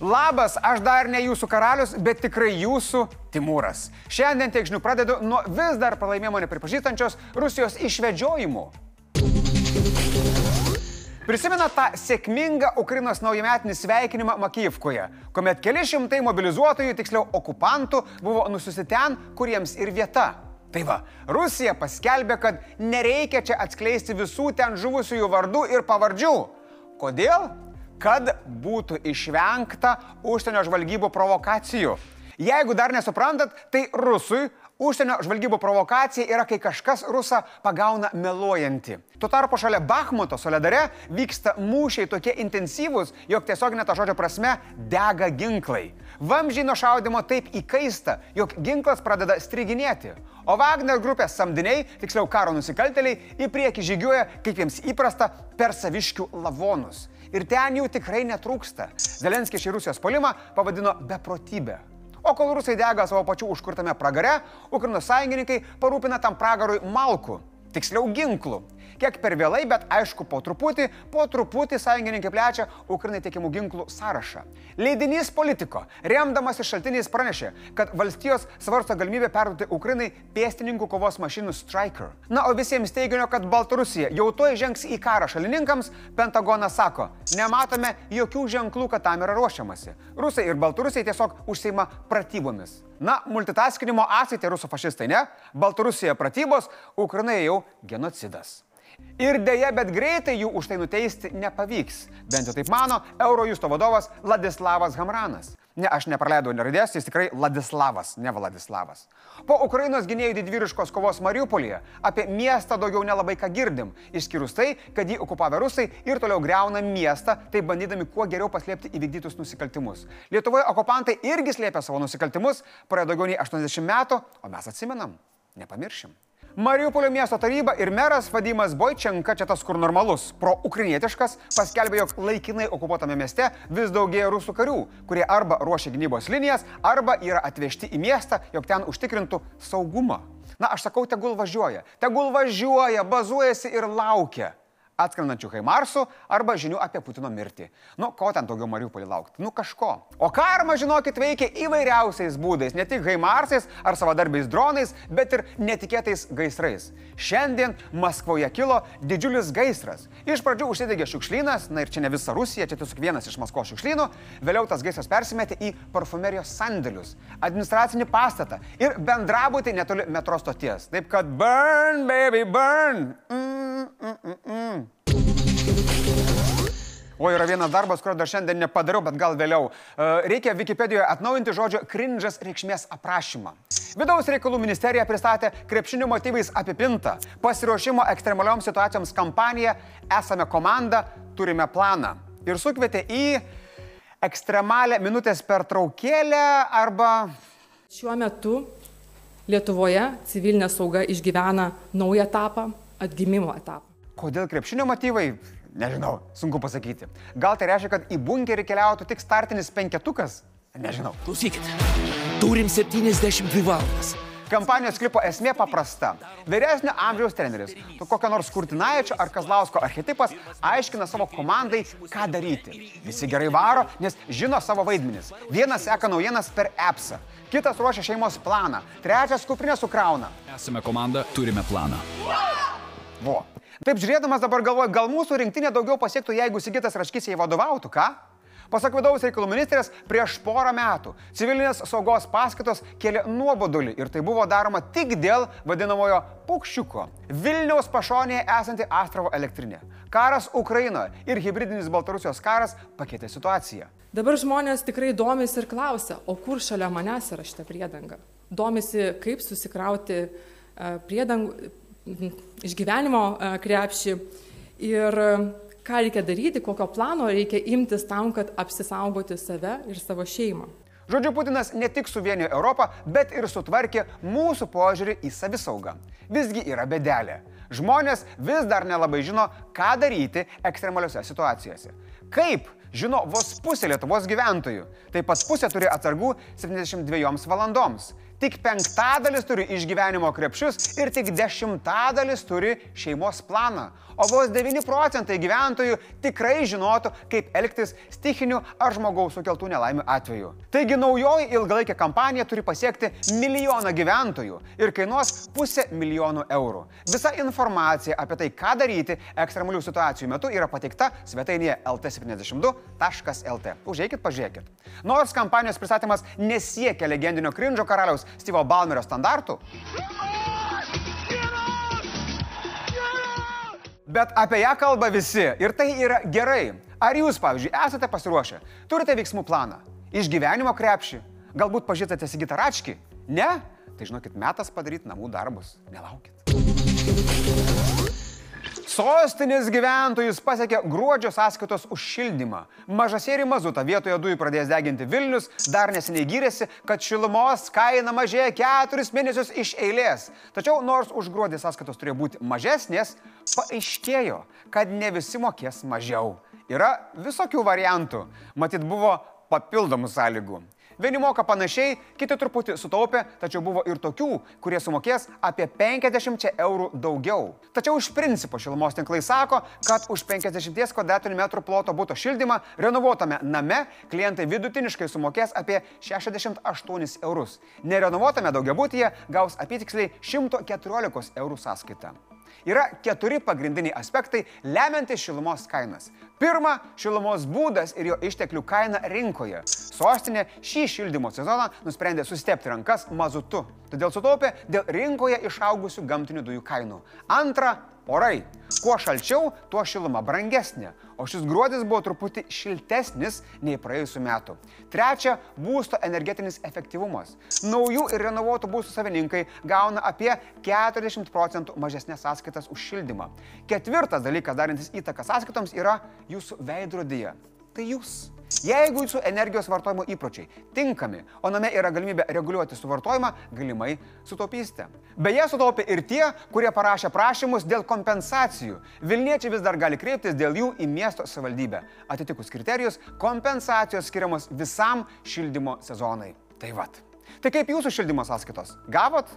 Labas, aš dar ne jūsų karalius, bet tikrai jūsų Timūras. Šiandien tiek žinių pradedu nuo vis dar pralaimėjimo nepripažįstančios Rusijos išvedžiojimų. Prisimena tą sėkmingą Ukrainos naujametinį sveikinimą Makijivkoje, kuomet keli šimtai mobilizuotojų, tiksliau okupantų, buvo nusiusti ten, kuriems ir vieta. Tai va, Rusija paskelbė, kad nereikia čia atskleisti visų ten žuvusiųjų vardų ir pavardžių. Kodėl? Kad būtų išvengta užsienio žvalgybų provokacijų. Jeigu dar nesuprantat, tai rusui Užsienio žvalgybų provokacija yra, kai kažkas rusą pagauna meluojantį. Tuo tarpu šalia Bahmuto soledare vyksta mūšiai tokie intensyvūs, jog tiesiog net to žodžio prasme dega ginklai. Vamžiai nuo šaudimo taip įkaista, jog ginklas pradeda striginėti. O Wagner grupės samdiniai, tiksliau karo nusikalteliai, į priekį žygiuoja, kaip jiems įprasta, per saviškių lavonus. Ir ten jų tikrai netrūksta. Zelenskis šį Rusijos polimą pavadino beprotybę. O kol rusai dega savo pačių užkurtame pragare, Ukrainos sąjungininkai parūpina tam pragarui malkų, tiksliau ginklų. Kiek per vėlai, bet aišku, po truputį, po truputį sąjungininkai plečia Ukrainai tiekiamų ginklų sąrašą. Leidinys politiko, remdamas iš šaltiniais pranešė, kad valstijos svarsto galimybę perduoti Ukrainai pėstininkų kovos mašinų Striker. Na, o visiems teiginio, kad Baltarusija jau to įžengs į karą šalininkams, Pentagonas sako, nematome jokių ženklų, kad tam yra ruošiamasi. Rusai ir Baltarusiai tiesiog užseima pratybomis. Na, multitaskinimo asai tai rusų fašistai, ne? Baltarusija pratybos, Ukraina jau genocidas. Ir dėja, bet greitai jų už tai nuteisti nepavyks. Bent jau taip mano Eurojusto vadovas Ladislavas Hamranas. Ne, aš nepraleidau neradės, jis tikrai Ladislavas, ne Vladislavas. Po Ukrainos gynėjų didvyriškos kovos Mariupolyje apie miestą daugiau nelabai ką girdim, išskyrus tai, kad jį okupavę rusai ir toliau greuna miestą, taip bandydami kuo geriau paslėpti įvykdytus nusikaltimus. Lietuvoje okupantai irgi slėpia savo nusikaltimus, praėjo daugiau nei 80 metų, o mes atsimenam, nepamiršim. Mariupolio miesto taryba ir meras Vadimas Boičenka, čia tas kur normalus, pro-ukrainietiškas, paskelbė, jog laikinai okupuotame mieste vis daugėja rusų karių, kurie arba ruošia gynybos linijas, arba yra atvežti į miestą, jog ten užtikrintų saugumą. Na, aš sakau, tegul važiuoja. Tegul važiuoja, bazuojasi ir laukia atskrendančių Haimarsų arba žinių apie Putino mirtį. Nu, ko ten daugiau Mariupolį laukti? Nu, kažko. O karma, žinokit, veikia įvairiausiais būdais, ne tik Haimarsais ar savadarbiais dronais, bet ir netikėtais gaisrais. Šiandien Maskvoje kilo didžiulis gaisras. Iš pradžių užsidegė šiukšlynas, na ir čia ne visa Rusija, čia tiesiog vienas iš Maskvos šiukšlynų, vėliau tas gaisras persimetė į parfumerijos sandėlius, administracinį pastatą ir bendrabutį netoli metro stoties. Taip kad burn, baby, burn. Mm, mm, mm, mm. O yra vienas darbas, kurio dar šiandien nepadariau, bet gal vėliau. E, Reikia Wikipedijoje atnaujinti žodžio cringe'as reikšmės aprašymą. Vidaus reikalų ministerija pristatė krepšinio motyvais apipintą pasiruošimo ekstremalioms situacijoms kampaniją Esame komanda, turime planą. Ir sukvietė į ekstremalę minutės pertraukėlę arba... Šiuo metu Lietuvoje civilinė sauga išgyvena naują etapą, atgimimo etapą. Kodėl krepšinio motyvai? Nežinau, sunku pasakyti. Gal tai reiškia, kad į bunkerį keliautų tik startinis penketukas? Nežinau. Klausykit, turim 72 valandas. Kampanijos klipo esmė paprasta. Vyresnio amžiaus treneris, tu kokio nors Kurtinaičio ar Kazlausko archetipas, aiškina savo komandai, ką daryti. Visi gerai varo, nes žino savo vaidmenis. Vienas seka naujienas per appsą, kitas ruošia šeimos planą, trečias kuprinę sukrauna. Esame komanda, turime planą. Vo. Taip žiūrėdamas dabar galvoju, gal mūsų rinktinė daugiau pasiektų, jeigu Sigitas Raškis jai vadovautų, ką? Pasak vidaus reikalų ministrės, prieš porą metų civilinės saugos paskatos kėlė nuobodulį ir tai buvo daroma tik dėl vadinamojo paukščiuko - Vilniaus pašonėje esanti Astravo elektrinė. Karas Ukrainoje ir hybridinis Baltarusijos karas pakeitė situaciją. Dabar žmonės tikrai domisi ir klausia, o kur šalia manęs yra šita priedanga. Domisi, kaip susikrauti e, priedangų, išgyvenimo e, krepšį ir e, ką reikia daryti, kokio plano reikia imtis tam, kad apsisaugoti save ir savo šeimą. Žodžiu, Putinas ne tik suvienijo Europą, bet ir sutvarkė mūsų požiūrį į savisaugą. Visgi yra bedelė. Žmonės vis dar nelabai žino, ką daryti ekstremaliuose situacijose. Kaip žino vos pusė Lietuvos gyventojų. Taip pat pusė turi atsargų 72 valandoms. Tik penktadalis turi išgyvenimo krepšius ir tik dešimtadalis turi šeimos planą. O vos 9 procentai gyventojų tikrai žinotų, kaip elgtis stichinių ar žmogaus sukeltų nelaimių atveju. Taigi naujoji ilgalaikė kampanija turi pasiekti milijoną gyventojų ir kainuos pusę milijonų eurų. Visa informacija apie tai, ką daryti ekstremalių situacijų metu yra pateikta svetainėje lt72.lt. Užeikit, pažiūrėkit. Nors kampanijos pristatymas nesiekia legendinio Krindžio karaliaus Steve'o Balmerio standartų, Bet apie ją kalba visi ir tai yra gerai. Ar jūs, pavyzdžiui, esate pasiruošę? Turite veiksmų planą? Išgyvenimo krepšį? Galbūt pažįstate Sigitą Račkį? Ne? Tai žinokit, metas padaryti namų darbus. Nelaukit. Sostinės gyventojus pasiekė gruodžio sąskaitos už šildymą. Mažasėrį mazutą vietoje dujų pradės deginti Vilnius, dar neseniai gyrėsi, kad šilumos kaina mažėja keturis mėnesius iš eilės. Tačiau nors už gruodį sąskaitos turėjo būti mažesnės, paaiškėjo, kad ne visi mokės mažiau. Yra visokių variantų. Matyt, buvo papildomų sąlygų. Vieni moka panašiai, kiti truputį sutaupė, tačiau buvo ir tokių, kurie sumokės apie 50 eurų daugiau. Tačiau iš principo šilumos tinklai sako, kad už 50 kvadratinių metrų ploto būto šildymą renovuotame name klientai vidutiniškai sumokės apie 68 eurus. Nerenovuotame daugiabutyje gaus apytiksliai 114 eurų sąskaitą. Yra keturi pagrindiniai aspektai lemiantys šilumos kainas. Pirma, šilumos būdas ir jo išteklių kaina rinkoje. Sostinė šį šildymo sezoną nusprendė sustepti rankas mazutu, todėl sutaupė dėl rinkoje išaugusių gamtinių dujų kainų. Antra, orai. Kuo šalčiau, tuo šiluma brangesnė, o šis gruodis buvo truputį šiltesnis nei praėjusiu metu. Trečia, būsto energetinis efektyvumas. Naujų ir renovuotų būstų savininkai gauna apie 40 procentų mažesnės sąskaitas už šildymą. Ketvirtas dalykas darantis įtaką sąskaitoms yra jūsų veidrodyje. Tai jūs. Jeigu jūsų energijos vartojimo įpročiai tinkami, o name yra galimybė reguliuoti suvartojimą, galimai sutaupysite. Beje, sutaupė ir tie, kurie parašė prašymus dėl kompensacijų. Vilniečiai vis dar gali kreiptis dėl jų į miesto savivaldybę. Atitikus kriterijus, kompensacijos skiriamos visam šildymo sezonai. Tai vad. Tai kaip jūsų šildymo sąskaitos? Gavot?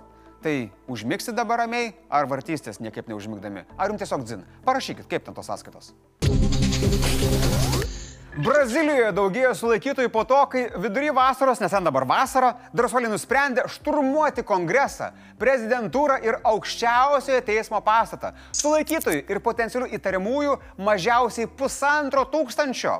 Tai užmigsit dabar ramiai, ar vartystės niekaip neužmigdami? Ar jums tiesiog dzin? Parašykit, kaip ten tos sąskaitos. Brazilijoje daugėjo sulaikytojų po to, kai vidury vasaros, nes ten dabar vasara, drąsuoliai nusprendė šturmuoti kongresą, prezidentūrą ir aukščiausiojo teismo pastatą. Sulaikytojų ir potencialių įtariamųjų mažiausiai pusantro tūkstančio.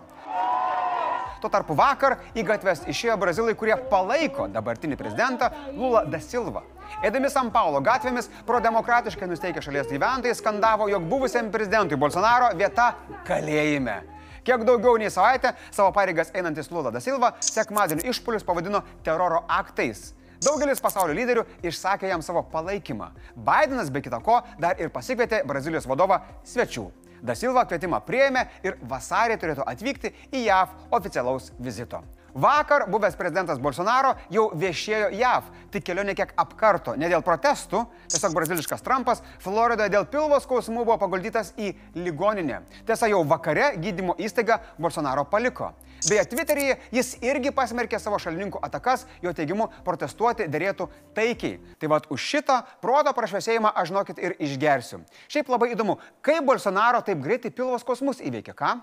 Tuo tarpu vakar į gatves išėjo brazilai, kurie palaiko dabartinį prezidentą Lula da Silva. Eidami San Paulo gatvėmis prodemokratiškai nusteikę šalies gyventojai skandavo, jog buvusiam prezidentui Bolsonaro vieta kalėjime. Kiek daugiau nei savaitę savo pareigas einantis Lula da Silva sekmadienio išpolius pavadino teroro aktais. Daugelis pasaulio lyderių išsakė jam savo palaikymą. Bidenas be kita ko dar ir pasikvietė Brazilijos vadovą svečių. Da Silva kvietimą prieėmė ir vasarį turėtų atvykti į JAV oficialaus vizito. Vakar buvęs prezidentas Bolsonaro jau viešėjo JAV, tik kelionė kiek apkarto, ne dėl protestų, tiesiog braziliškas Trumpas Floridoje dėl pilvo skausmų buvo paguldytas į ligoninę. Tiesa, jau vakare gydymo įstaigą Bolsonaro paliko. Beje, Twitteryje jis irgi pasmerkė savo šalininkų atakas, jo teigimu protestuoti dėrėtų taikiai. Tai vad už šitą proto prašvesėjimą aš žinokit ir išgersiu. Šiaip labai įdomu, kaip Bolsonaro taip greitai pilvo skausmus įveikė, ką?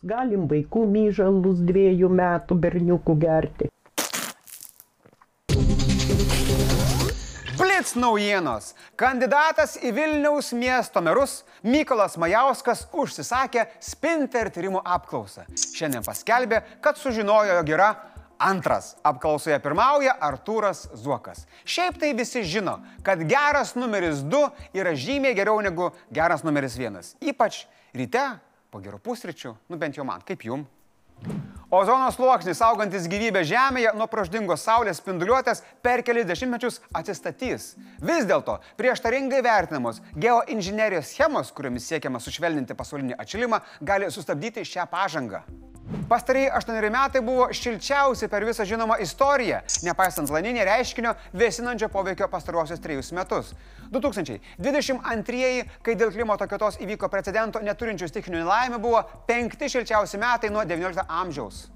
Galim vaikų myžalus dviejų metų berniukų gerti. Blitz naujienos. Kandidatas į Vilniaus miesto merus Mykolas Majauskas užsisakė Spinter tyrimų apklausą. Šiandien paskelbė, kad sužinojo, jog yra antras. Apklausoje pirmauja Artūras Zuokas. Šiaip tai visi žino, kad geras numeris 2 yra žymiai geriau negu geras numeris 1. Ypač ryte po gerų pusryčių, nu bent jau man, kaip jum. Ozono sluoksnis, saugantis gyvybę Žemėje nuo praždingos Saulės spinduliuotės per kelias dešimtmečius atsistatys. Vis dėlto prieštaringai vertinamos geoinžinerijos schemos, kuriomis siekiama sušvelninti pasaulinį atšilimą, gali sustabdyti šią pažangą. Pastarėjai aštuoneri metai buvo šilčiausi per visą žinomą istoriją, nepaisant laninį reiškinio vėsinančio poveikio pastaruosius trejus metus. 2022, kai dėl klimato kaitos įvyko precedento neturinčių stikinių nelaimė, buvo penkti šilčiausi metai nuo XIX amžiaus.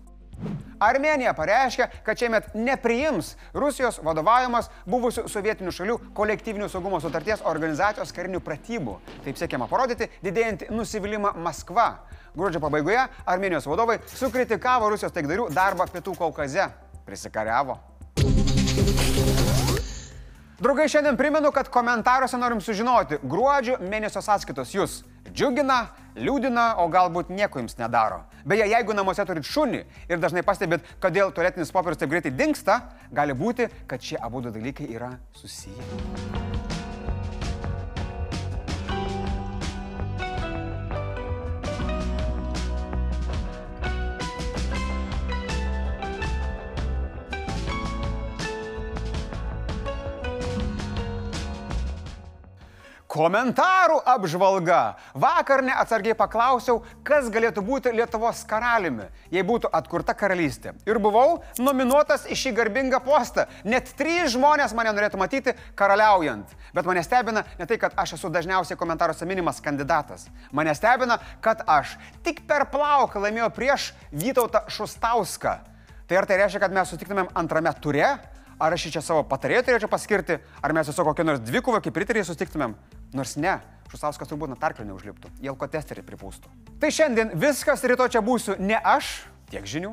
Armenija pareiškia, kad šiemet nepriims Rusijos vadovaujamas buvusių sovietinių šalių kolektyvinių saugumo sutarties organizacijos karinių pratybų. Taip siekiama parodyti didėjantį nusivylimą Maskva. Gruodžio pabaigoje Armenijos vadovai sukritikavo Rusijos taikdarių darbą Pietų Kaukaze. Prisikariavo. Draugai, šiandien primenu, kad komentaruose norim sužinoti, gruodžio mėnesio sąskaitos jūs džiugina, liūdina, o galbūt nieko jums nedaro. Beje, jeigu namuose turit šunį ir dažnai pastebėt, kodėl tualetinis popierius taip greitai dinksta, gali būti, kad šie abu dalykai yra susiję. Komentarų apžvalga. Vakar neatsargiai paklausiau, kas galėtų būti Lietuvos karaliumi, jei būtų atkurta karalystė. Ir buvau nominuotas į šį garbingą postą. Net trys žmonės mane norėtų matyti karaliaujant. Bet mane stebina ne tai, kad aš esu dažniausiai komentaruose minimas kandidatas. Mane stebina, kad aš tik per plauką laimėjau prieš Vytautą Šustauską. Tai ar tai reiškia, kad mes sutiktumėm antrame ture? Ar aš čia savo patarėją turėčiau paskirti, ar mes tiesiog kokią nors dvikovą kaip pritarėjai sustiktumėm? Nors ne, Šusauskas turbūt nuo tarklio neužliptų, į alkotesterį pripūstų. Tai šiandien viskas, ryto čia būsiu ne aš, tiek žinių.